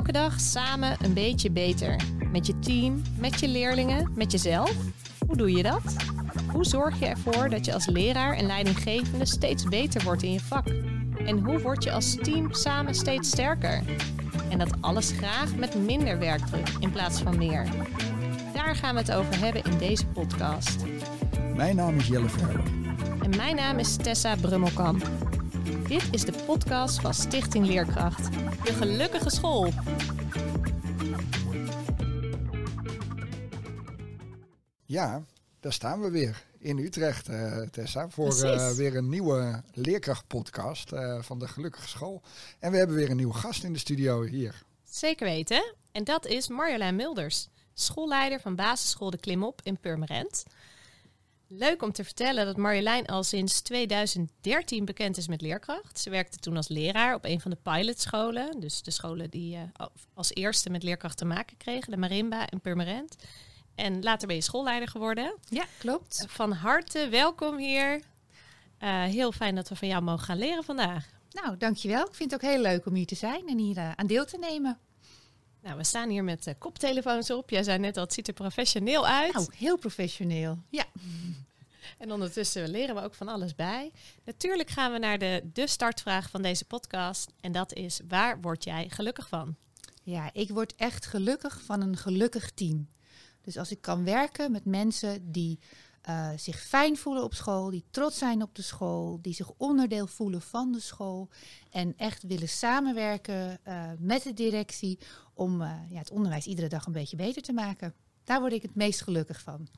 elke dag samen een beetje beter. Met je team, met je leerlingen, met jezelf. Hoe doe je dat? Hoe zorg je ervoor dat je als leraar en leidinggevende steeds beter wordt in je vak? En hoe word je als team samen steeds sterker? En dat alles graag met minder werkdruk in plaats van meer. Daar gaan we het over hebben in deze podcast. Mijn naam is Jelle Verder. En mijn naam is Tessa Brummelkamp. Dit is de podcast van Stichting Leerkracht. De gelukkige school. Ja, daar staan we weer in Utrecht, eh, Tessa, voor eh, weer een nieuwe leerkrachtpodcast eh, van de Gelukkige School. En we hebben weer een nieuwe gast in de studio hier. Zeker weten. En dat is Marjolein Mulders, schoolleider van basisschool De Klimop in Purmerend. Leuk om te vertellen dat Marjolein al sinds 2013 bekend is met leerkracht. Ze werkte toen als leraar op een van de pilotscholen. Dus de scholen die eh, als eerste met leerkracht te maken kregen. De Marimba in Purmerend. En later ben je schoolleider geworden. Ja, klopt. Van harte welkom hier. Eh, heel fijn dat we van jou mogen gaan leren vandaag. Nou, dankjewel. Ik vind het ook heel leuk om hier te zijn en hier eh, aan deel te nemen. Nou, we staan hier met eh, koptelefoons op. Jij zei net al, het ziet er professioneel uit. Nou, heel professioneel. Ja. En ondertussen leren we ook van alles bij. Natuurlijk gaan we naar de, de startvraag van deze podcast. En dat is, waar word jij gelukkig van? ja, ik word echt gelukkig van een gelukkig team. Dus als ik kan werken met mensen die eh, zich fijn voelen op school, die trots zijn op de school, die zich onderdeel voelen van de school en echt willen samenwerken eh, met de directie om eh, ja, het onderwijs iedere dag een beetje beter te maken. Daar word ik het meest gelukkig van.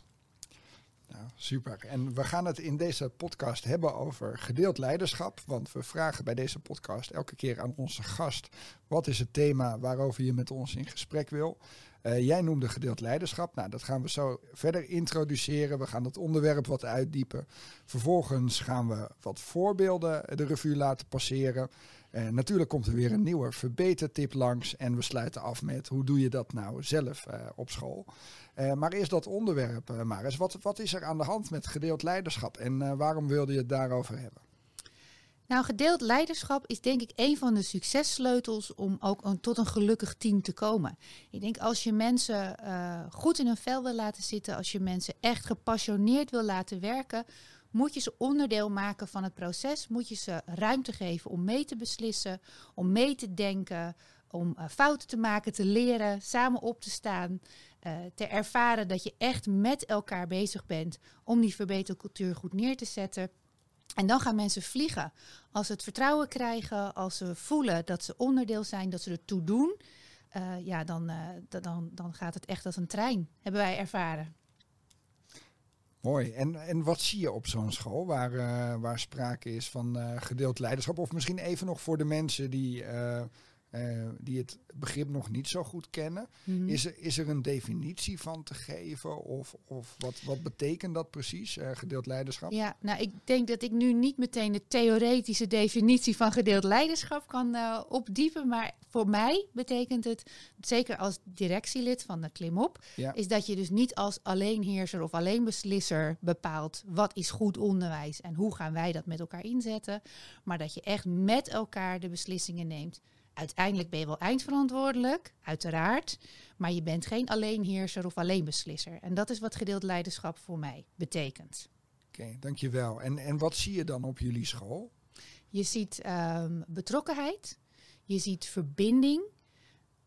Super. En we gaan het in deze podcast hebben over gedeeld leiderschap. Want we vragen bij deze podcast elke keer aan onze gast: wat is het thema waarover je met ons in gesprek wil? Eh, jij noemde gedeeld leiderschap. Nou, dat gaan we zo verder introduceren. We gaan het onderwerp wat uitdiepen. Vervolgens gaan we wat voorbeelden de revue laten passeren. Eh, natuurlijk komt er weer een nieuwe verbetertip langs. En we sluiten af met hoe doe je dat nou zelf eh, op school. Eh, maar eerst dat onderwerp, uh, Maris. Wat, wat is er aan de hand met gedeeld leiderschap en waarom wilde je het daarover hebben? Nou, gedeeld leiderschap is denk ik een van de successleutels om ook een, tot een gelukkig team te komen. Ik denk als je mensen goed in hun vel wil laten zitten, als je mensen echt gepassioneerd wil laten werken, moet je ze onderdeel maken van het proces. Moet je ze ruimte geven om mee te beslissen, om mee te denken, om uh, fouten te maken, te leren, samen op te staan. Uh, te ervaren dat je echt met elkaar bezig bent om die verbetercultuur goed neer te zetten. En dan gaan mensen vliegen. Als ze het vertrouwen krijgen, als ze voelen dat ze onderdeel zijn, dat ze ertoe doen, uh, ja, dan, dan, dan gaat het echt als een trein, hebben wij ervaren. Mooi. En, en wat zie je op zo'n school waar, uh, waar sprake is van gedeeld leiderschap? Of misschien even nog voor de mensen die uh, die het begrip nog niet zo goed kennen. Mhm. Mm -hmm. is, er, is er een definitie van te geven? Of, of wat, wat betekent dat precies, uh, gedeeld leiderschap? Ja, nou ik denk dat ik nu niet meteen de theoretische definitie van gedeeld leiderschap kan uh, opdiepen. Maar voor mij betekent het, zeker als directielid van de Klimop, ja. is dat je dus niet als alleenheerser of alleenbeslisser bepaalt wat is goed onderwijs en hoe gaan wij dat met elkaar inzetten. Maar dat je echt met elkaar de beslissingen neemt. Uiteindelijk ben je wel eindverantwoordelijk, uiteraard. Maar je bent geen alleenheerser of alleenbeslisser. En dat is wat gedeeld leiderschap voor mij betekent. Oké, okay, dankjewel. En, en wat zie je dan op jullie school? Je ziet um, betrokkenheid. Je ziet verbinding.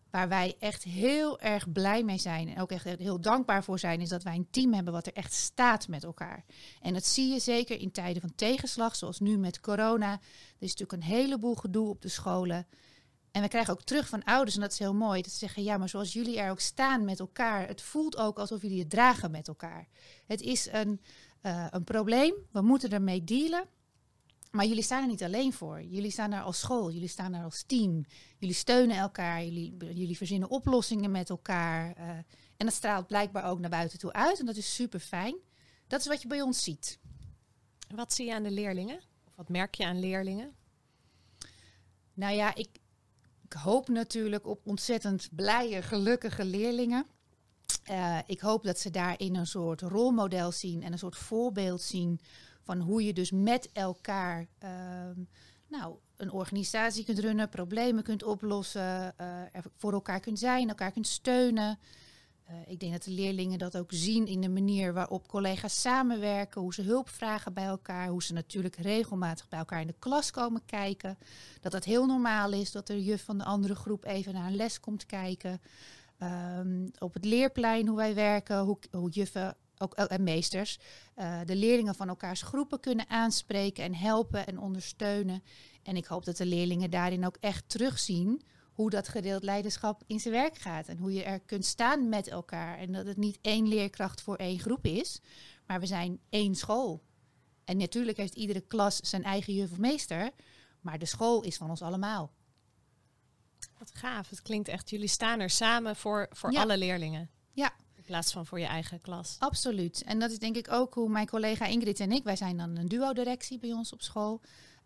Waar wij echt heel erg blij mee zijn en ook echt heel dankbaar voor zijn, is dat wij een team hebben wat er echt staat met elkaar. En dat zie je zeker in tijden van tegenslag, zoals nu met corona. Er is natuurlijk een heleboel gedoe op de scholen. En we krijgen ook terug van ouders, en dat is heel mooi, dat ze zeggen, ja, maar zoals jullie er ook staan met elkaar, het voelt ook alsof jullie het dragen met elkaar. Het is een, uh, een probleem, we moeten ermee dealen, maar jullie staan er niet alleen voor. Jullie staan er als school, jullie staan er als team, jullie steunen elkaar, jullie, jullie verzinnen oplossingen met elkaar. Uh, en dat straalt blijkbaar ook naar buiten toe uit, en dat is super fijn. Dat is wat je bij ons ziet. Wat zie je aan de leerlingen? Of wat merk je aan leerlingen? Nou ja, ik, ik hoop natuurlijk op ontzettend blije, gelukkige leerlingen. Uh, ik hoop dat ze daarin een soort rolmodel zien en een soort voorbeeld zien Van hoe je dus met elkaar ehm, nou, een organisatie kunt runnen, problemen kunt oplossen, eh, voor elkaar kunt zijn, elkaar kunt steunen. Eh, ik denk dat de leerlingen dat ook zien in de manier waarop collega's samenwerken, hoe ze hulp vragen bij elkaar, hoe ze natuurlijk regelmatig bij elkaar in de klas komen kijken. Dat het heel normaal is dat de juf van de andere groep even naar een les komt kijken. Ehm, op het leerplein hoe wij werken, hoe, hoe juffen ook, en meesters uh, de leerlingen van elkaars groepen kunnen aanspreken en helpen en ondersteunen. En ik hoop dat de leerlingen daarin ook echt terugzien hoe dat gedeeld leiderschap in zijn werk gaat. En hoe je er kunt staan met elkaar. En dat het niet één leerkracht voor één groep is, maar we zijn één school. En natuurlijk heeft iedere klas zijn eigen juf of meester, maar de school is van ons allemaal. Wat gaaf. Het klinkt echt, jullie staan er samen voor, voor alle leerlingen. Ja. In plaats van voor je eigen klas. Absoluut. En dat is denk ik ook hoe mijn collega Ingrid en ik, wij zijn dan een duo-directie bij ons op school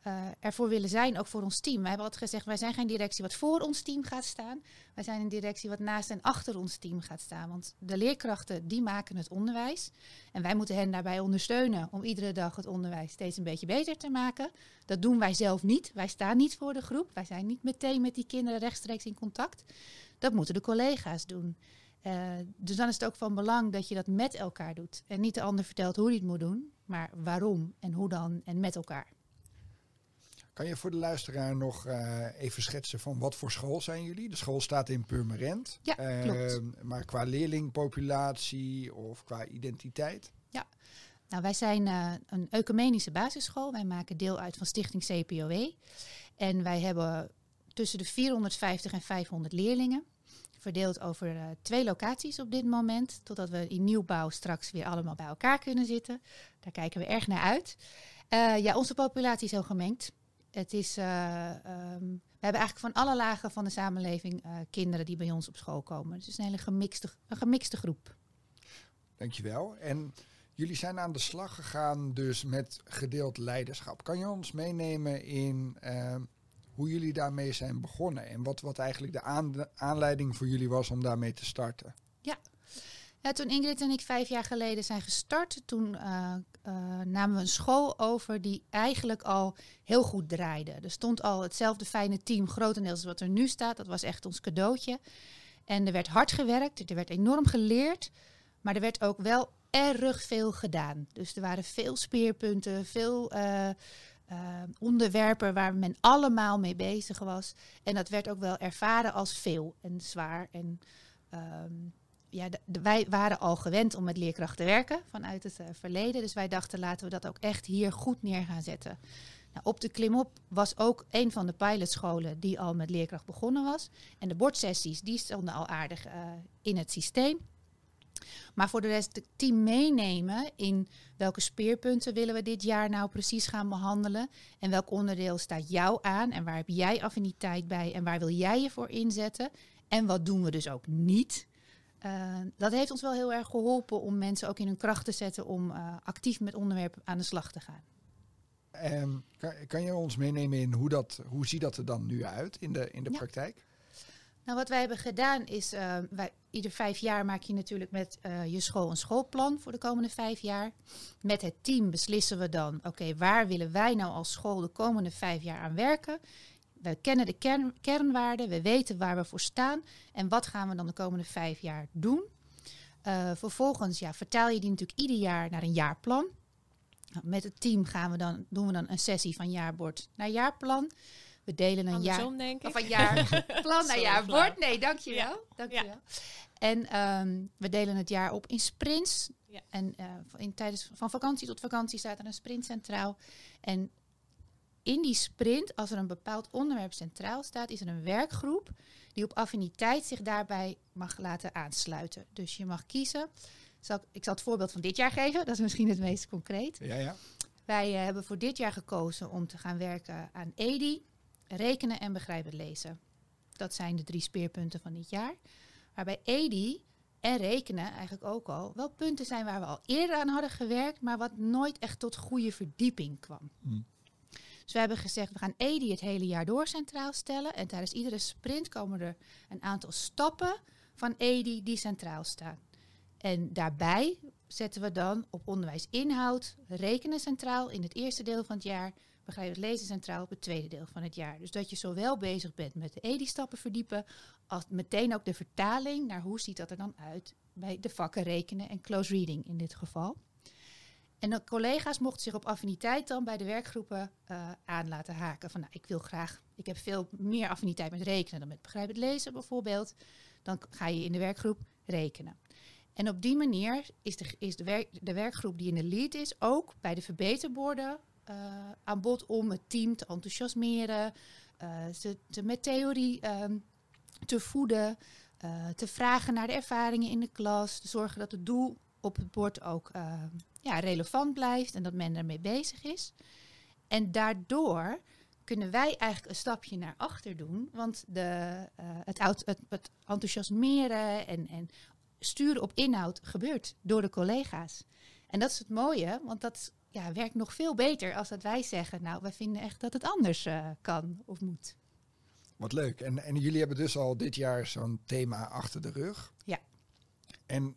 uh, ervoor willen zijn, ook voor ons team. Wij hebben altijd gezegd, wij zijn geen directie wat voor ons team gaat staan. Wij zijn een directie wat naast en achter ons team gaat staan. Want de leerkrachten, die maken het onderwijs. En wij moeten hen daarbij ondersteunen om iedere dag het onderwijs steeds een beetje beter te maken. Dat doen wij zelf niet. Wij staan niet voor de groep. Wij zijn niet meteen met die kinderen rechtstreeks in contact. Dat moeten de collega's doen. Uh, dus dan is het ook van belang dat je dat met elkaar doet. En niet de ander vertelt hoe hij het moet doen, maar waarom en hoe dan en met elkaar. Kan je voor de luisteraar nog uh, even schetsen van wat voor school zijn jullie? De school staat in Purmerend. Ja, klopt. Maar qua leerlingpopulatie of qua identiteit? Ja, nou wij zijn uh, een ecumenische basisschool. Wij maken deel uit van Stichting CPOE. En wij hebben tussen de 450 en 500 leerlingen. Verdeeld over twee locaties op dit moment. Totdat we in nieuwbouw straks weer allemaal bij elkaar kunnen zitten. Daar kijken we erg naar uit. ja, onze populatie is heel gemengd. Het is, uh, um, we hebben eigenlijk van alle lagen van de samenleving uh, kinderen die bij ons op school komen. Dus het is een hele gemixte, een gemixte groep. Dankjewel. En jullie zijn aan de slag gegaan dus met gedeeld leiderschap. Kan je ons meenemen in uh, hoe jullie daarmee zijn begonnen? En wat, wat eigenlijk de aan, aanleiding voor jullie was om daarmee te starten? Ja. Ja, toen Ingrid en ik vijf jaar geleden zijn gestart, toen uh, namen we een school over die eigenlijk al heel goed draaide. Er stond al hetzelfde fijne team, grotendeels wat er nu staat. Dat was echt ons cadeautje. En er werd hard gewerkt, er werd enorm geleerd, maar er werd ook wel erg veel gedaan. Dus er waren veel speerpunten, veel uh, onderwerpen waar men allemaal mee bezig was. En dat werd ook wel ervaren als veel en zwaar en um, ja, wij waren al gewend om met leerkrachten te werken vanuit het uh, verleden. Dus wij dachten, laten we dat ook echt hier goed neer gaan zetten. Nou, op de Klimop was ook een van de pilotscholen die al met leerkracht begonnen was. En de bordsessies, die stonden al aardig uh, in het systeem. Maar voor de rest het team meenemen in welke speerpunten willen we dit jaar nou precies gaan behandelen. En welk onderdeel staat jou aan en waar heb jij affiniteit bij en waar wil jij je voor inzetten. En wat doen we dus ook niet. Uh, dat heeft ons wel heel erg geholpen om mensen ook in hun kracht te zetten om uh, actief met onderwerpen aan de slag te gaan. Um, kan, kan, je ons meenemen in hoe, dat, hoe ziet dat er dan nu uit in de, in de ja. praktijk? Nou, wat wij hebben gedaan is, uh, wij, ieder vijf jaar maak je natuurlijk met je school een schoolplan voor de komende vijf jaar. Met het team beslissen we dan, oké, okay, waar willen wij nou als school de komende vijf jaar aan werken? We kennen de kern, kernwaarden, we weten waar we voor staan en wat gaan we dan de komende vijf jaar doen. Uh, vervolgens ja, vertaal je die natuurlijk ieder jaar naar een jaarplan. Nou, met het team gaan we dan, doen we dan een sessie van jaarbord naar jaarplan. We delen een Andersom, jaar denk ik. jaarplan naar jaarbord. Nee, dankjewel. Ja. dankjewel. Ja. En um, we delen het jaar op in sprints. Ja. En uh, in, tijdens, van vakantie tot vakantie staat er een sprint centraal. En in die sprint, als er een bepaald onderwerp centraal staat, is er een werkgroep die op affiniteit zich daarbij mag laten aansluiten. Dus je mag kiezen. Zal, ik zal het voorbeeld van dit jaar geven, dat is misschien het meest concreet. Ja, ja. Wij uh, hebben voor dit jaar gekozen om te gaan werken aan EDI, rekenen en begrijpend lezen. Dat zijn de drie speerpunten van dit jaar. Waarbij EDI en rekenen eigenlijk ook al wel punten zijn waar we al eerder aan hadden gewerkt, maar wat nooit echt tot goede verdieping kwam. Hmm. Dus we hebben gezegd, we gaan EDI het hele jaar door centraal stellen. En tijdens iedere sprint komen er een aantal stappen van EDI die centraal staan. En daarbij zetten we dan op onderwijsinhoud rekenen centraal in het eerste deel van het jaar, begrijp het lezen centraal op het tweede deel van het jaar. Dus dat je zowel bezig bent met de EDI-stappen verdiepen, als meteen ook de vertaling naar hoe ziet dat er dan uit bij de vakken rekenen en close reading in dit geval. En de collega's mochten zich op affiniteit dan bij de werkgroepen uh, aan laten haken. Van nou, ik wil graag, ik heb veel meer affiniteit met rekenen dan met begrijpend lezen bijvoorbeeld. Dan ga je in de werkgroep rekenen. En op die manier is de, is de, de werkgroep die in de lead is ook bij de verbeterborden uh, aan bod om het team te enthousiasmeren, uh, ze, te, met theorie um, te voeden, te vragen naar de ervaringen in de klas, te zorgen dat het doel op het bord ook ja, relevant blijft en dat men ermee bezig is. En daardoor kunnen wij eigenlijk een stapje naar achter doen. Want de, uh, het, het, het, enthousiasmeren en, en sturen op inhoud gebeurt door de collega's. En dat is het mooie, want dat ja, werkt nog veel beter als dat wij zeggen, nou, wij vinden echt dat het anders uh, kan of moet. Wat leuk. En, en jullie hebben dus al dit jaar zo'n thema achter de rug. Ja. En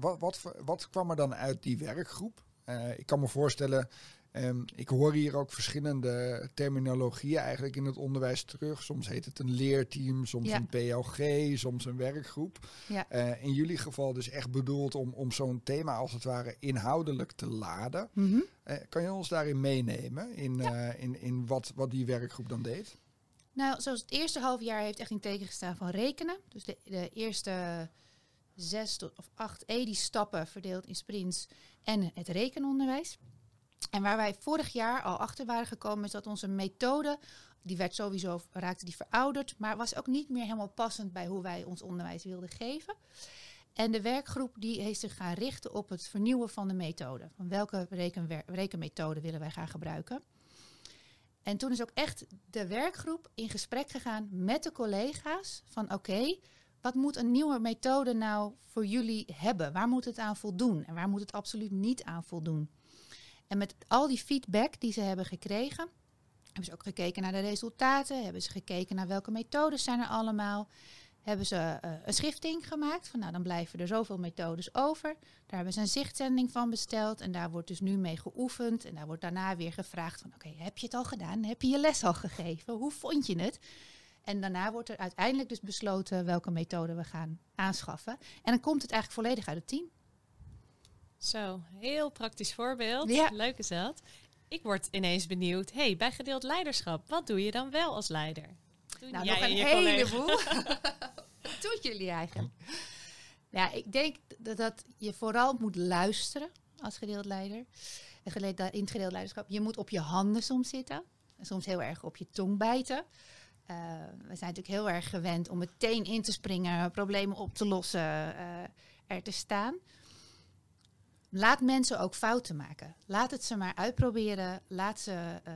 wat, wat, wat kwam er dan uit die werkgroep? Uh, ik kan me voorstellen, um, ik hoor hier ook verschillende terminologieën eigenlijk in het onderwijs terug. Soms heet het een leerteam, soms ja. een PLG, soms een werkgroep. Ja. Uh, in jullie geval dus echt bedoeld om, om zo'n thema als het ware inhoudelijk te laden. Mm -hmm. uh, kan je ons daarin meenemen in, ja. in, in wat, wat die werkgroep dan deed? Nou, zoals het eerste half jaar heeft echt in teken gestaan van rekenen. Dus de, de eerste zes of acht EDI-stappen verdeeld in sprints en het rekenonderwijs. En waar wij vorig jaar al achter waren gekomen is dat onze methode, die werd sowieso, raakte die verouderd, maar was ook niet meer helemaal passend bij hoe wij ons onderwijs wilden geven. En de werkgroep die heeft zich gaan richten op het vernieuwen van de methode. Van welke rekenmethode willen wij gaan gebruiken? En toen is ook echt de werkgroep in gesprek gegaan met de collega's van oké, wat moet een nieuwe methode nou voor jullie hebben? Waar moet het aan voldoen en waar moet het absoluut niet aan voldoen? En met al die feedback die ze hebben gekregen, hebben ze ook gekeken naar de resultaten, hebben ze gekeken naar welke methodes zijn er allemaal. Hebben ze uh, een schifting gemaakt van nou dan blijven er zoveel methodes over. Daar hebben ze een zichtzending van besteld en daar wordt dus nu mee geoefend. En daar wordt daarna weer gevraagd van oké, heb je het al gedaan? Heb je je les al gegeven? Hoe vond je het? En daarna wordt er uiteindelijk dus besloten welke methode we gaan aanschaffen. En dan komt het eigenlijk volledig uit het team. Zo, heel praktisch voorbeeld. Ja. Leuk is dat. Ik word ineens benieuwd. hey, bij gedeeld leiderschap, wat doe je dan wel als leider? Doe nou, nog en een heleboel. wat doen jullie eigenlijk? Ja, ik denk dat, dat je vooral moet luisteren als gedeeld leider. In het gedeeld leiderschap. Je moet op je handen soms zitten. En soms heel erg op je tong bijten. Uh, we zijn natuurlijk heel erg gewend om meteen in te springen, problemen op te lossen, uh, er te staan. Laat mensen ook fouten maken. Laat het ze maar uitproberen. Laat ze uh,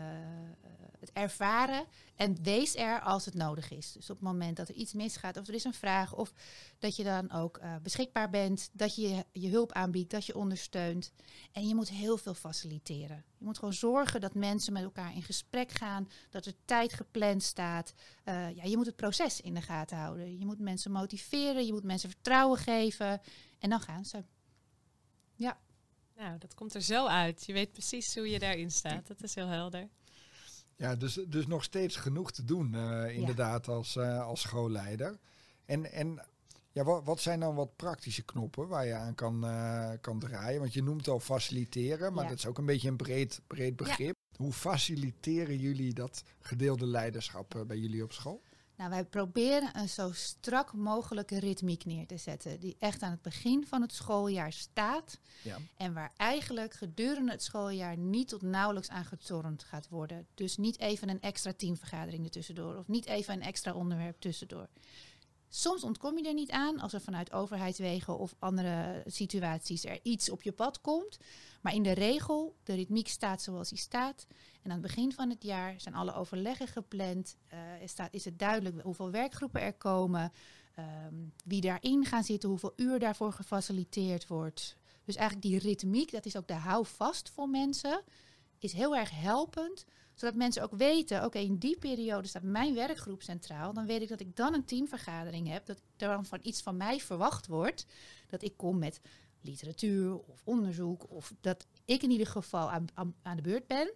het ervaren. En wees er als het nodig is. Dus op het moment dat er iets misgaat, of er is een vraag, of dat je dan ook uh, beschikbaar bent, dat je je hulp aanbiedt, dat je ondersteunt. En je moet heel veel faciliteren. Je moet gewoon zorgen dat mensen met elkaar in gesprek gaan, dat er tijd gepland staat. Uh, ja, je moet het proces in de gaten houden. Je moet mensen motiveren, je moet mensen vertrouwen geven. En dan gaan ze. Ja. Nou, dat komt er zo uit. Je weet precies hoe je daarin staat. Dat is heel helder. Ja, dus, dus nog steeds genoeg te doen, uh, inderdaad, ja. als, uh, als schoolleider. En, en ja, wat, wat zijn dan wat praktische knoppen waar je aan kan, uh, kan draaien? Want je noemt al faciliteren, maar Ja. dat is ook een beetje een breed, breed begrip. Hoe faciliteren jullie dat gedeelde leiderschap eh, bij jullie op school? Nou, wij proberen een zo strak mogelijke ritmiek neer te zetten. Die echt aan het begin van het schooljaar staat. Ja. En waar eigenlijk gedurende het schooljaar niet tot nauwelijks aan getornd gaat worden. Dus niet even een extra teamvergadering ertussendoor. Of niet even een extra onderwerp tussendoor. Soms ontkom je er niet aan als er vanuit overheidswegen of andere situaties er iets op je pad komt. Maar in de regel, de ritmiek staat zoals die staat. En aan het begin van het jaar zijn alle overleggen gepland. Is, staat, is het duidelijk hoeveel werkgroepen er komen. Um, wie daarin gaan zitten, hoeveel uur daarvoor gefaciliteerd wordt. Dus eigenlijk die ritmiek, dat is ook de houvast voor mensen. Is heel erg helpend Zodat mensen ook weten, oké, in die periode staat mijn werkgroep centraal. Dan weet ik dat ik dan een teamvergadering heb. Dat er dan van iets van mij verwacht wordt. Dat ik kom met literatuur of onderzoek. Of dat ik in ieder geval aan, aan, aan de beurt ben.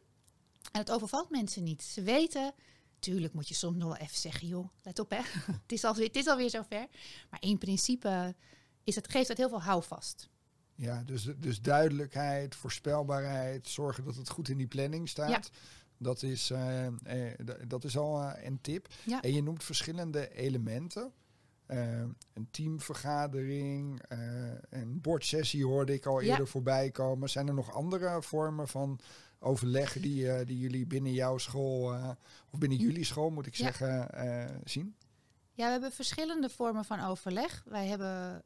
En het overvalt mensen niet. Ze weten, tuurlijk moet je soms nog wel even zeggen, joh, let op hè. het, is alweer, het is alweer zover. Maar in principe is het, geeft het heel veel houvast. Ja, dus, dus duidelijkheid, voorspelbaarheid, zorgen dat het goed in die planning staat. Ja. Dat, is, eh, eh, dat is al eh, een tip. Ja. En je noemt verschillende elementen. Een teamvergadering, een bordsessie hoorde ik al Ja. eerder voorbij komen. Zijn er nog andere vormen van overleg die, die jullie binnen jouw school, of binnen jullie school moet ik Ja. zeggen, zien? Ja, we hebben verschillende vormen van overleg. Wij hebben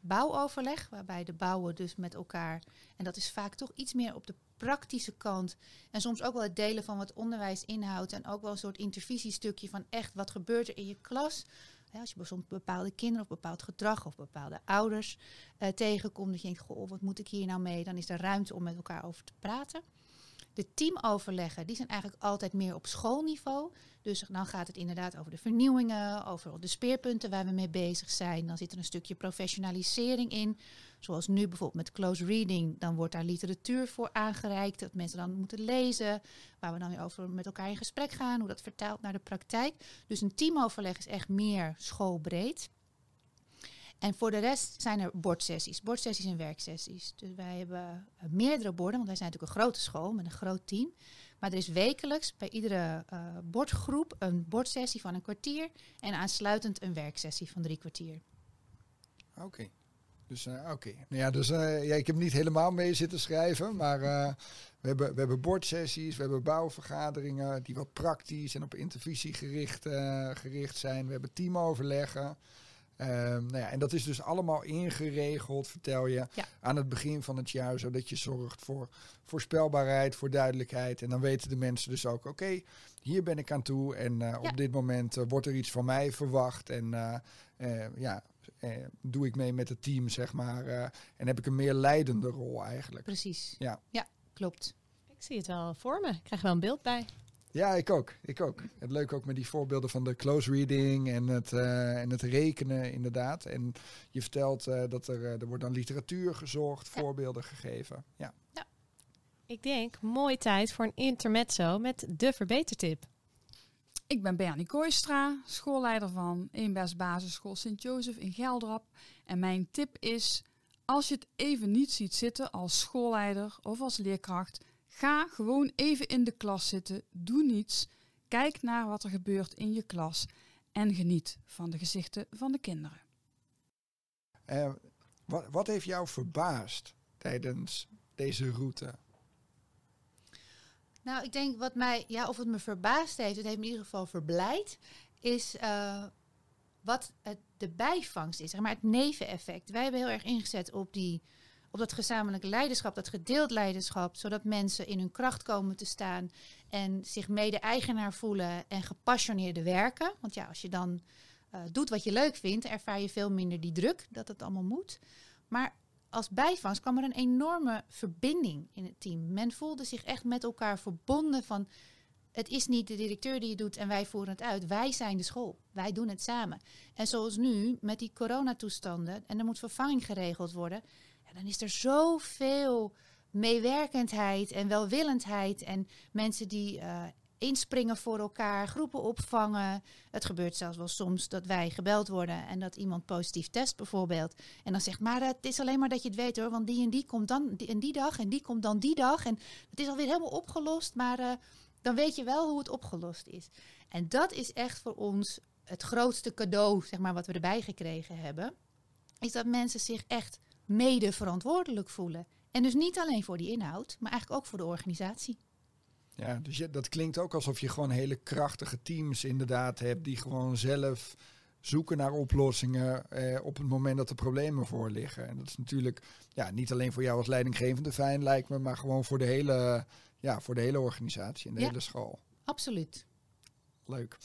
bouwoverleg, waarbij de bouwen dus met elkaar, en dat is vaak toch iets meer op de praktische kant. En soms ook wel het delen van wat onderwijs inhoudt. En ook wel een soort intervisiestukje van echt wat gebeurt er in je klas. Hè, als je soms bepaalde kinderen of bepaald gedrag of bepaalde ouders eh, tegenkomt. Dat je denkt, goh, wat moet ik hier nou mee? Dan is er ruimte om met elkaar over te praten. De teamoverleggen, die zijn eigenlijk altijd meer op schoolniveau. Dus dan gaat het inderdaad over de vernieuwingen, over de speerpunten waar we mee bezig zijn. Dan zit er een stukje professionalisering in. Zoals nu bijvoorbeeld met close reading. Dan wordt daar literatuur voor aangereikt. Dat mensen dan moeten lezen. Waar we dan weer over met elkaar in gesprek gaan. Hoe dat vertaalt naar de praktijk. Dus een teamoverleg is echt meer schoolbreed. En voor de rest zijn er bordsessies. Bordsessies en werksessies. Dus wij hebben eh, meerdere borden. Want wij zijn natuurlijk een grote school met een groot team. Maar er is wekelijks bij iedere eh, bordgroep een bordsessie van een kwartier. En aansluitend een werksessie van drie kwartier. Oké. Dus, eh, oké. Nou ja, dus eh, ja, ik heb niet helemaal mee zitten schrijven, maar eh, we, hebben, we hebben bordsessies, we hebben bouwvergaderingen die wat praktisch en op intervisie gericht, gericht zijn. We hebben teamoverleggen. Ehm, nou ja, en dat is dus allemaal ingeregeld, vertel je, Ja. aan het begin van het jaar, zodat je zorgt voor voorspelbaarheid, voor duidelijkheid. En dan weten de mensen dus ook, oké, hier ben ik aan toe en Ja. op dit moment wordt er iets van mij verwacht. En ja, eh, doe ik mee met het team, zeg maar. eh, en heb ik een meer leidende rol eigenlijk. Precies. Ja. Ja, klopt. Ik zie het wel voor me. Ik krijg wel een beeld bij. Ja, ik ook. Ik ook. Het leuke ook met die voorbeelden van de close reading en het, eh, en het rekenen, inderdaad. En je vertelt eh, dat er, er wordt dan literatuur gezocht, Ja. voorbeelden gegeven. Ja. Ik denk, mooie tijd voor een intermezzo met de verbetertip. Ik ben Bernie Kooistra, schoolleider van Eembergs Basisschool Sint-Jozef in Gelderap. En mijn tip is, als je het even niet ziet zitten als schoolleider of als leerkracht, ga gewoon even in de klas zitten, doe niets, kijk naar wat er gebeurt in je klas en geniet van de gezichten van de kinderen. Eh, wat, wat heeft jou verbaasd tijdens deze route? Nou, ik denk wat mij, ja, of het me verbaasd heeft, het heeft me in ieder geval verblijd, is eh, wat het, de bijvangst is, zeg maar het neveneffect. Wij hebben heel erg ingezet op, die, op dat gezamenlijke leiderschap, dat gedeeld leiderschap, zodat mensen in hun kracht komen te staan en zich mede-eigenaar voelen en gepassioneerde werken. Want ja, als je dan eh, doet wat je leuk vindt, ervaar je veel minder die druk dat het allemaal moet. Maar als bijvangst kwam er een enorme verbinding in het team. Men voelde zich echt met elkaar verbonden van... het is niet de directeur die het doet en wij voeren het uit. Wij zijn de school. Wij doen het samen. En zoals nu, met die coronatoestanden... en er moet vervanging geregeld worden... Ja, dan is er zoveel meewerkendheid en welwillendheid... en mensen die eh, inspringen voor elkaar, groepen opvangen. Het gebeurt zelfs wel soms dat wij gebeld worden... en dat iemand positief test bijvoorbeeld... En dan zegt, maar het is alleen maar dat je het weet hoor, want die en die komt dan die, en die dag en die komt dan die dag. En het is alweer helemaal opgelost, maar eh, dan weet je wel hoe het opgelost is. En dat is echt voor ons het grootste cadeau, zeg maar, wat we erbij gekregen hebben. Is dat mensen zich echt mede verantwoordelijk voelen. En dus niet alleen voor die inhoud, maar eigenlijk ook voor de organisatie. Ja, dus je, dat klinkt ook alsof je gewoon hele krachtige teams inderdaad hebt die gewoon zelf zoeken naar oplossingen eh, op het moment dat er problemen voor liggen. En dat is natuurlijk ja, niet alleen voor jou als leidinggevende fijn lijkt me, maar gewoon voor de hele, ja, voor de hele organisatie en de Ja. hele school. Absoluut. Leuk.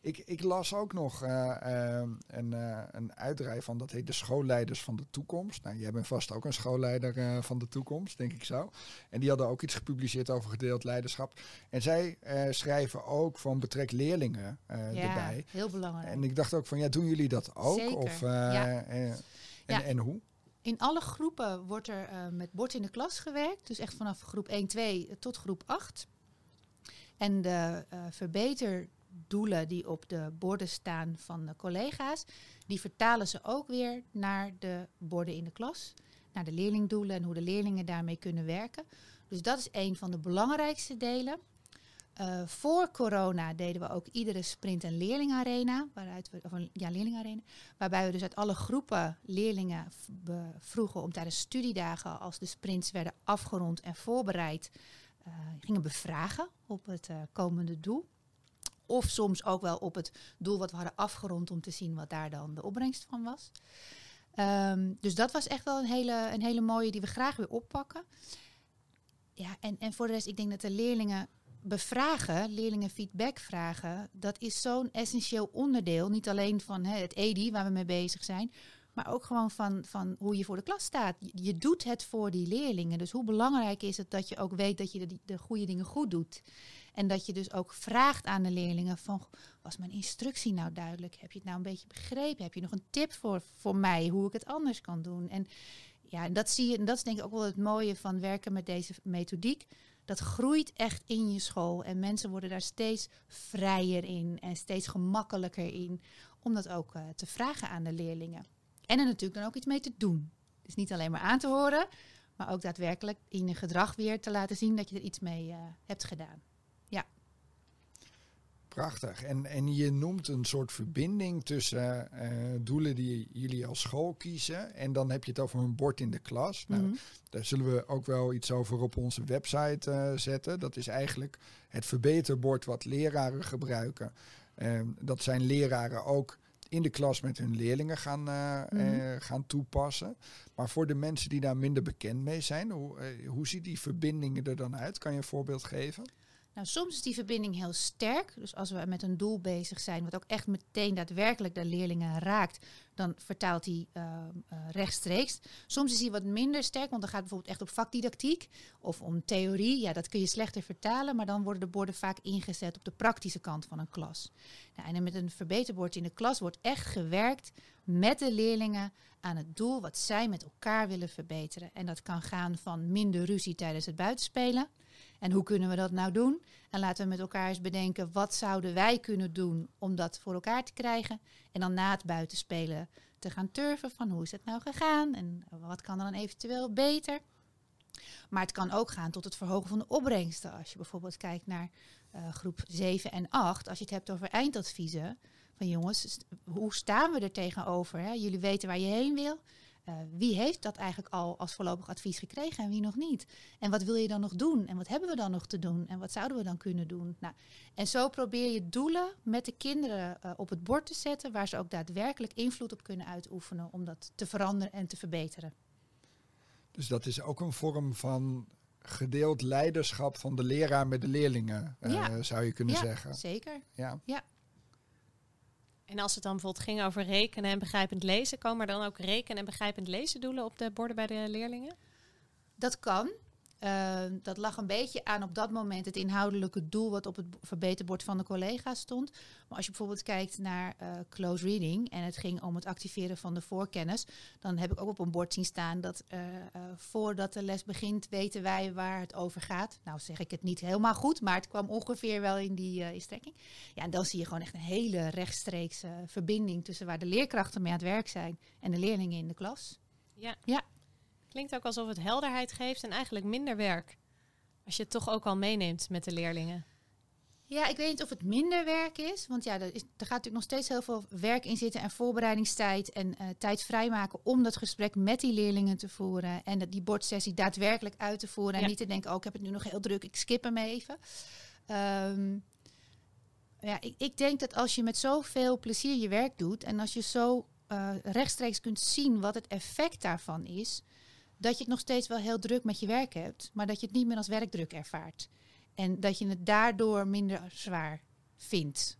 Ik, ik las ook nog uh, een, uh, een van, dat heet de schoolleiders van de toekomst. Nou, jij bent vast ook een schoolleider uh, van de toekomst, denk ik zo. En die hadden ook iets gepubliceerd over gedeeld leiderschap. En zij schrijven ook van betrek leerlingen ja, erbij. heel belangrijk. En ik dacht ook van, ja, doen jullie dat ook? Zeker, Of, ja. en, Ja. en hoe? In alle groepen wordt er uh, met bord in de klas gewerkt. Dus echt vanaf groep 1, 2 tot groep 8. En de uh, verbeterdoelen die op de borden staan van de collega's, die vertalen ze ook weer naar de borden in de klas. Naar de leerlingdoelen en hoe de leerlingen daarmee kunnen werken. Dus dat is een van de belangrijkste delen. Uh, voor corona deden we ook iedere sprint een leerlingarena, waaruit we, ja, leerlingarena, waarbij we dus uit alle groepen leerlingen vroegen om tijdens studiedagen, als de sprints werden afgerond en voorbereid, uh, gingen bevragen op het uh, komende doel. Of soms ook wel op het doel wat we hadden afgerond om te zien wat daar dan de opbrengst van was. Um, dus dat was echt wel een hele, een hele mooie die we graag weer oppakken. Ja, en, en voor de rest, ik denk dat de leerlingen bevragen, leerlingen feedback vragen, dat is zo'n essentieel onderdeel. Niet alleen van het EDI waar we mee bezig zijn, maar ook gewoon van, van hoe je voor de klas staat. Je, je, doet het voor die leerlingen. Dus hoe belangrijk is het dat je ook weet dat je de, de goede dingen goed doet. En dat je dus ook vraagt aan de leerlingen van, was mijn instructie nou duidelijk? Heb je het nou een beetje begrepen? Heb je nog een tip voor, voor mij hoe ik het anders kan doen? En ja, dat zie je, en dat is denk ik ook wel het mooie van werken met deze methodiek dat groeit echt in je school. En mensen worden daar steeds vrijer in en steeds gemakkelijker in. Om dat ook uh, te vragen aan de leerlingen. En er natuurlijk dan ook iets mee te doen. Dus niet alleen maar aan te horen, maar ook daadwerkelijk in je gedrag weer te laten zien dat je er iets mee uh, hebt gedaan. Prachtig. En, en je noemt een soort verbinding tussen uh, doelen die jullie als school kiezen. En dan heb je het over een bord in de klas. Nou, Mhm. Daar zullen we ook wel iets over op onze website uh, zetten. Dat is eigenlijk het verbeterbord wat leraren gebruiken. Uh, dat zijn leraren ook in de klas met hun leerlingen gaan, uh, Mhm. gaan toepassen. Maar voor de mensen die daar minder bekend mee zijn, hoe, eh, hoe ziet die verbindingen er dan uit? Kan je een voorbeeld geven? Nou, soms is die verbinding heel sterk. Dus als we met een doel bezig zijn, wat ook echt meteen daadwerkelijk de leerlingen raakt, dan vertaalt die uh, uh, rechtstreeks. Soms is die wat minder sterk, want dan gaat het bijvoorbeeld echt op vakdidactiek of om theorie. Ja, dat kun je slechter vertalen, maar dan worden de borden vaak ingezet op de praktische kant van een klas. Nou, en met een verbeterbord in de klas wordt echt gewerkt met de leerlingen aan het doel wat zij met elkaar willen verbeteren. En dat kan gaan van minder ruzie tijdens het buitenspelen. En hoe kunnen we dat nou doen? En laten we met elkaar eens bedenken, wat zouden wij kunnen doen om dat voor elkaar te krijgen? En dan na het buitenspelen te gaan turven van hoe is het nou gegaan? En wat kan er dan eventueel beter? Maar het kan ook gaan tot het verhogen van de opbrengsten. Als je bijvoorbeeld kijkt naar uh, groep 7 en 8, als je het hebt over eindadviezen. Van jongens, hoe staan we er tegenover? Hè? Jullie weten waar je heen wil. Uh, wie heeft dat eigenlijk al als voorlopig advies gekregen en wie nog niet? En wat wil je dan nog doen? En wat hebben we dan nog te doen? En wat zouden we dan kunnen doen? Nou, en zo probeer je doelen met de kinderen uh, op het bord te zetten, waar ze ook daadwerkelijk invloed op kunnen uitoefenen om dat te veranderen en te verbeteren. Dus dat is ook een vorm van gedeeld leiderschap van de leraar met de leerlingen, uh, ja. zou je kunnen ja, zeggen. Zeker. Ja. ja. En als het dan bijvoorbeeld ging over rekenen en begrijpend lezen, komen er dan ook rekenen en begrijpend lezen doelen op de borden bij de leerlingen? Dat kan. Uh, dat lag een beetje aan op dat moment het inhoudelijke doel wat op het verbeterbord van de collega's stond. Maar als je bijvoorbeeld kijkt naar uh, close reading en het ging om het activeren van de voorkennis, dan heb ik ook op een bord zien staan dat uh, voordat de les begint weten wij waar het over gaat. Nou zeg ik het niet helemaal goed, maar het kwam ongeveer wel in die strekking. Ja, en dan zie je gewoon echt een hele rechtstreekse verbinding tussen waar de leerkrachten mee aan het werk zijn en de leerlingen in de klas. Ja. ja. Klinkt ook alsof het helderheid geeft en eigenlijk minder werk. Als je het toch ook al meeneemt met de leerlingen. Ja, ik weet niet of het minder werk is. Want ja, er, is, er gaat natuurlijk nog steeds heel veel werk in zitten en voorbereidingstijd en uh, tijd vrijmaken om dat gesprek met die leerlingen te voeren. En dat, die bordsessie daadwerkelijk uit te voeren. En niet te denken, oh, ik heb het nu nog heel druk, ik skip hem even. Ehm, ja, ik, ik denk dat als je met zoveel plezier je werk doet en als je zo uh, rechtstreeks kunt zien wat het effect daarvan is, dat je het nog steeds wel heel druk met je werk hebt, maar dat je het niet meer als werkdruk ervaart. En dat je het daardoor minder zwaar vindt.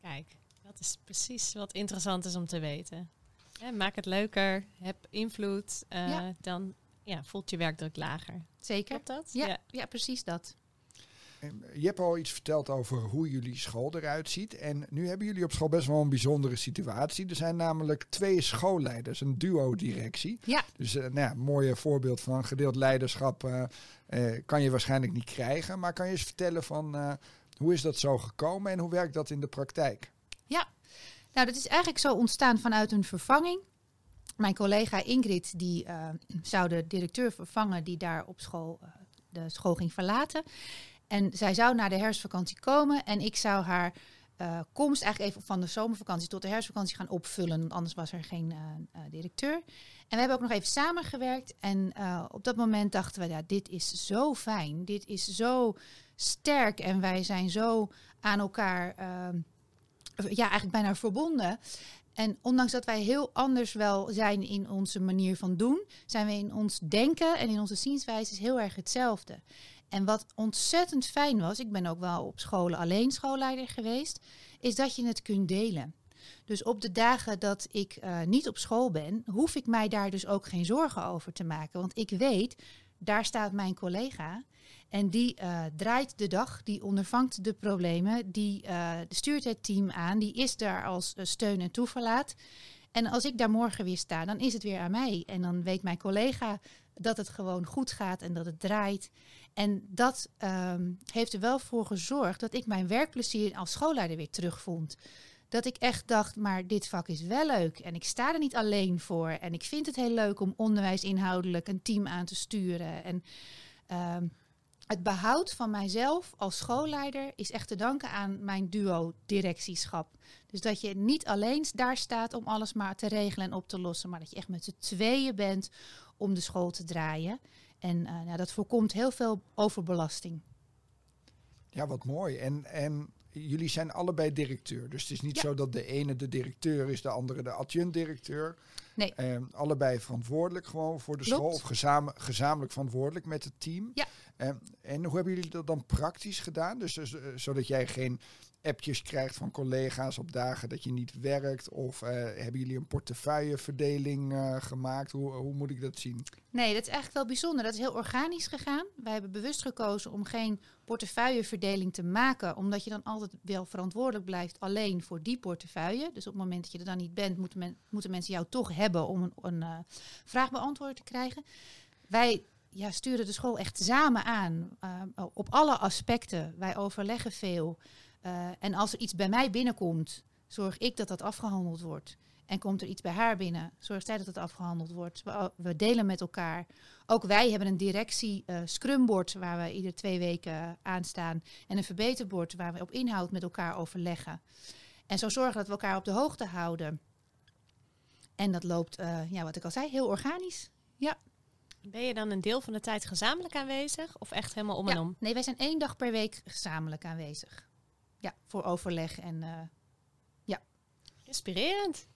Kijk, dat is precies wat interessant is om te weten. Maak het leuker, heb invloed, eh, Ja. dan ja, voelt je werkdruk lager. Zeker. Klopt dat? Ja, ja. precies dat. En Je hebt al iets verteld over hoe jullie school eruit ziet. En nu hebben jullie op school best wel een bijzondere situatie. Er zijn namelijk twee schoolleiders, een duo-directie. Ja. Dus eh, nou ja, een mooie voorbeeld van gedeeld leiderschap eh, eh, kan je waarschijnlijk niet krijgen. Maar kan je eens vertellen van hoe is dat zo gekomen en hoe werkt dat in de praktijk? Nou, dat is eigenlijk zo ontstaan vanuit een vervanging. Mijn collega Ingrid, die zou de directeur vervangen die daar op school de school ging verlaten. En zij zou naar de herfstvakantie komen en ik zou haar eh, komst eigenlijk even van de zomervakantie tot de herfstvakantie gaan opvullen. Want anders was er geen eh, eh, directeur. En we hebben ook nog even samengewerkt. En op dat moment dachten we, ja, dit is zo fijn. Dit is zo sterk. En wij zijn zo aan elkaar, eh, ja, eigenlijk bijna verbonden. En ondanks dat wij heel anders wel zijn in onze manier van doen, zijn we in ons denken en in onze zienswijze heel erg hetzelfde. En wat ontzettend fijn was, ik ben ook wel op scholen alleen schoolleider geweest, is dat je het kunt delen. Dus op de dagen dat ik eh, niet op school ben, hoef ik mij daar dus ook geen zorgen over te maken. Want ik weet, daar staat mijn collega. En die eh, draait de dag, die ondervangt de problemen, die eh, stuurt het team aan, die is daar als steun en toeverlaat. En als ik daar morgen weer sta, dan is het weer aan mij. En dan weet mijn collega dat het gewoon goed gaat en dat het draait. En dat ehm, heeft er wel voor gezorgd dat ik mijn werkplezier als schoolleider weer terugvond. Dat ik echt dacht, maar dit vak is wel leuk. En ik sta er niet alleen voor. En ik vind het heel leuk om onderwijsinhoudelijk een team aan te sturen. En ehm, het behoud van mijzelf als schoolleider is echt te danken aan mijn duo-directieschap. Dus dat je niet alleen daar staat om alles maar te regelen en op te lossen, maar dat je echt met z'n tweeën bent om de school te draaien. En eh, nou, dat voorkomt heel veel overbelasting. Ja, wat mooi. En, en jullie zijn allebei directeur. Dus het is niet Ja. zo dat de ene de directeur is, de andere de adjunct-directeur. Nee. Ehm, allebei verantwoordelijk gewoon voor de Klopt. school. Of gezame- gezamenlijk verantwoordelijk met het team. Ja. Ehm, en hoe hebben jullie dat dan praktisch gedaan? Dus, dus, eh, zodat jij geen appjes krijgt van collega's op dagen dat je niet werkt? Of eh, hebben jullie een portefeuilleverdeling eh, gemaakt? Hoe, hoe moet ik dat zien? Nee, dat is eigenlijk wel bijzonder. Dat is heel organisch gegaan. Wij hebben bewust gekozen om geen portefeuilleverdeling te maken, omdat je dan altijd wel verantwoordelijk blijft alleen voor die portefeuille. Dus op het moment dat je er dan niet bent, moeten, moeten mensen jou toch hebben om een, een eh, vraag beantwoord te krijgen. Wij ja, sturen de school echt samen aan op alle aspecten. Wij overleggen veel. Eh, en als er iets bij mij binnenkomt, zorg ik dat dat afgehandeld wordt. En komt er iets bij haar binnen, zorgt zij dat het afgehandeld wordt. We, we delen met elkaar. Ook wij hebben een directie eh scrumboard waar we ieder twee weken aan staan. En een verbeterbord waar we op inhoud met elkaar overleggen. En zo zorgen dat we elkaar op de hoogte houden. En dat loopt, eh, ja, wat ik al zei, heel organisch. Ben je dan een deel van de tijd gezamenlijk aanwezig of echt helemaal om en Ja. om? Nee, wij zijn één dag per week gezamenlijk aanwezig. Ja, voor overleg. En eh, Inspirerend.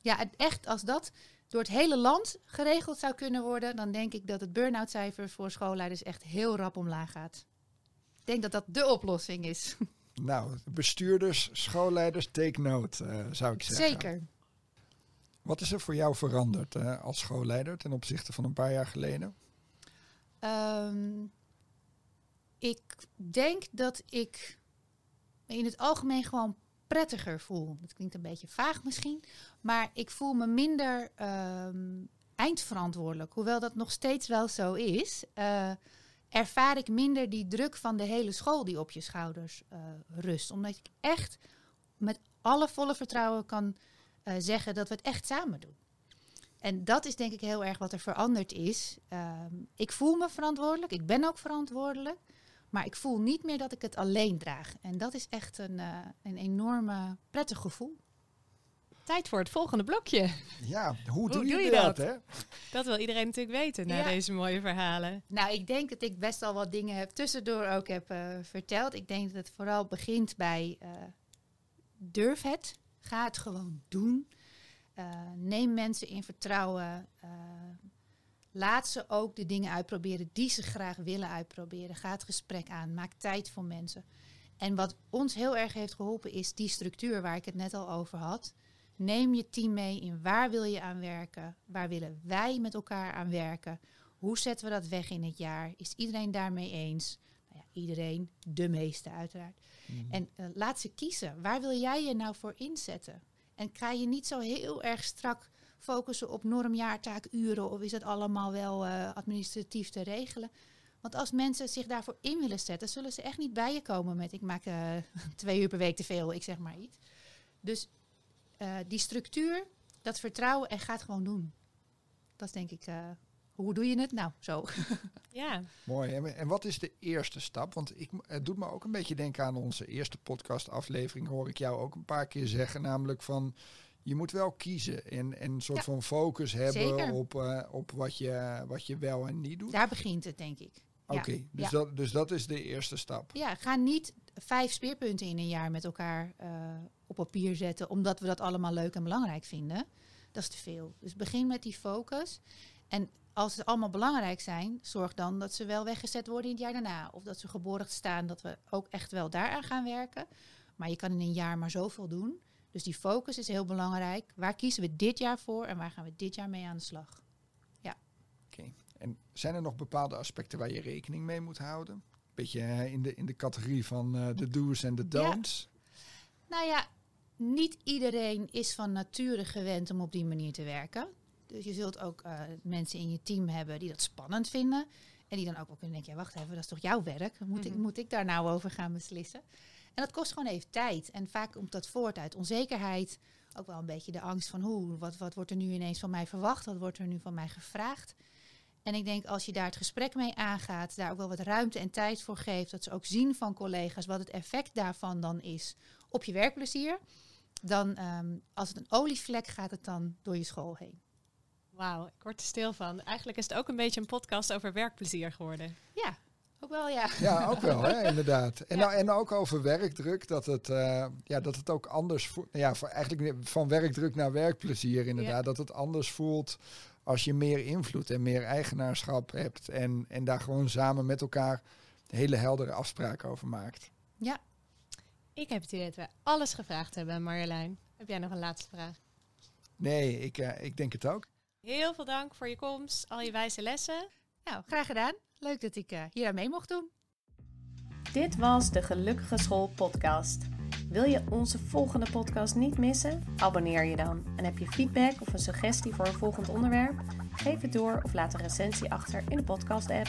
ja, echt als dat door het hele land geregeld zou kunnen worden, dan denk ik dat het burn-out cijfer voor schoolleiders echt heel rap omlaag gaat. Ik denk dat dat de oplossing is. Nou, bestuurders, schoolleiders, take note, eh, zou ik zeggen. Zeker. Wat is er voor jou veranderd eh, als schoolleider ten opzichte van een paar jaar geleden? Ehm, ik denk dat ik in het algemeen gewoon prettiger voel. Dat klinkt een beetje vaag misschien, maar ik voel me minder ehm, eindverantwoordelijk. Hoewel dat nog steeds wel zo is, eh, ervaar ik minder die druk van de hele school die op je schouders eh, rust. Omdat ik echt met alle volle vertrouwen kan eh, zeggen dat we het echt samen doen. En dat is denk ik heel erg wat er veranderd is. Ehm, ik voel me verantwoordelijk, ik ben ook verantwoordelijk. Maar ik voel niet meer dat ik het alleen draag. En dat is echt een, eh, een enorme prettig gevoel. Tijd voor het volgende blokje. Ja, hoe, doe, doe je je dat? dat? Hè? Dat wil iedereen natuurlijk weten na Ja. deze mooie verhalen. Nou, ik denk dat ik best al wat dingen heb tussendoor ook heb eh, verteld. Ik denk dat het vooral begint bij eh, durf het. Ga het gewoon doen. Eh, neem mensen in vertrouwen. Eh, laat ze ook de dingen uitproberen die ze graag willen uitproberen. Ga het gesprek aan. Maak tijd voor mensen. En wat ons heel erg heeft geholpen is die structuur waar ik het net al over had. Neem je team mee in waar wil je aan werken? Waar willen wij met elkaar aan werken? Hoe zetten we dat weg in het jaar? Is iedereen daarmee eens? Nou ja, iedereen, de meeste uiteraard. Mhm. En uh, laat ze kiezen. Waar wil jij je nou voor inzetten? En ga je niet zo heel erg strak focussen op normjaartaakuren of is het allemaal wel uh, administratief te regelen? Want als mensen zich daarvoor in willen zetten, zullen ze echt niet bij je komen met ik maak uh, twee uur per week te veel, ik zeg maar iets. Dus die structuur, dat vertrouwen en gaat gewoon doen. Dat is denk ik hoe doe je het? Nou, zo. Ja. Mooi. En, en wat is de eerste stap? Want ik, het doet me ook een beetje denken aan onze eerste podcastaflevering. Hoor ik jou ook een paar keer zeggen. Namelijk van, je moet wel kiezen. En, en een soort Ja. van focus hebben Zeker. op, eh, op wat, je, wat je wel en niet doet. Daar begint het, denk ik. Oké, ja. dus, Ja. Dat, dus dat is de eerste stap. Ja, ga niet vijf speerpunten in een jaar met elkaar eh, op papier zetten, omdat we dat allemaal leuk en belangrijk vinden. Dat is te veel. Dus begin met die focus. En als ze allemaal belangrijk zijn, zorg dan dat ze wel weggezet worden in het jaar daarna. Of dat ze geborgd staan, dat we ook echt wel daaraan gaan werken. Maar je kan in een jaar maar zoveel doen. Dus die focus is heel belangrijk. Waar kiezen we dit jaar voor en waar gaan we dit jaar mee aan de slag? Oké. En zijn er nog bepaalde aspecten waar je rekening mee moet houden? Beetje in de, in de categorie van eh, de do's en de Ja. don'ts. Nou ja, niet iedereen is van nature gewend om op die manier te werken. Dus je zult ook eh, mensen in je team hebben die dat spannend vinden. En die dan ook wel kunnen denken, ja wacht even, dat is toch jouw werk? Moet, ik, Mhm. moet ik daar nou over gaan beslissen? En dat kost gewoon even tijd. En vaak komt dat voort uit onzekerheid. Ook wel een beetje de angst van, hoe, wat, wat wordt er nu ineens van mij verwacht? Wat wordt er nu van mij gevraagd? En ik denk als je daar het gesprek mee aangaat, daar ook wel wat ruimte en tijd voor geeft, dat ze ook zien van collega's wat het effect daarvan dan is op je werkplezier, dan ehm, als het een olievlek gaat het dan door je school heen. Wauw, ik word er stil van. Eigenlijk is het ook een beetje een podcast over werkplezier geworden. Ja, ook wel ja. Ja, ook wel, hè, inderdaad. En, Ja. nou, en ook over werkdruk, dat het, eh, ja, dat het ook anders voelt. Ja, voor, eigenlijk van werkdruk naar werkplezier, inderdaad. Ja. Dat het anders voelt als je meer invloed en meer eigenaarschap hebt. En, en daar gewoon samen met elkaar hele heldere afspraken over maakt. Ja, Ik heb het idee dat we alles gevraagd hebben, Marjolein. Heb jij nog een laatste vraag? Nee, ik, eh, ik denk het ook. Heel veel dank voor je komst, al je wijze lessen. nou graag gedaan. Leuk dat ik eh, hier aan mee mocht doen. Dit was de Gelukkige School podcast. Wil je onze volgende podcast niet missen? Abonneer je dan. En heb je feedback of een suggestie voor een volgend onderwerp? Geef het door of laat een recensie achter in de podcast app.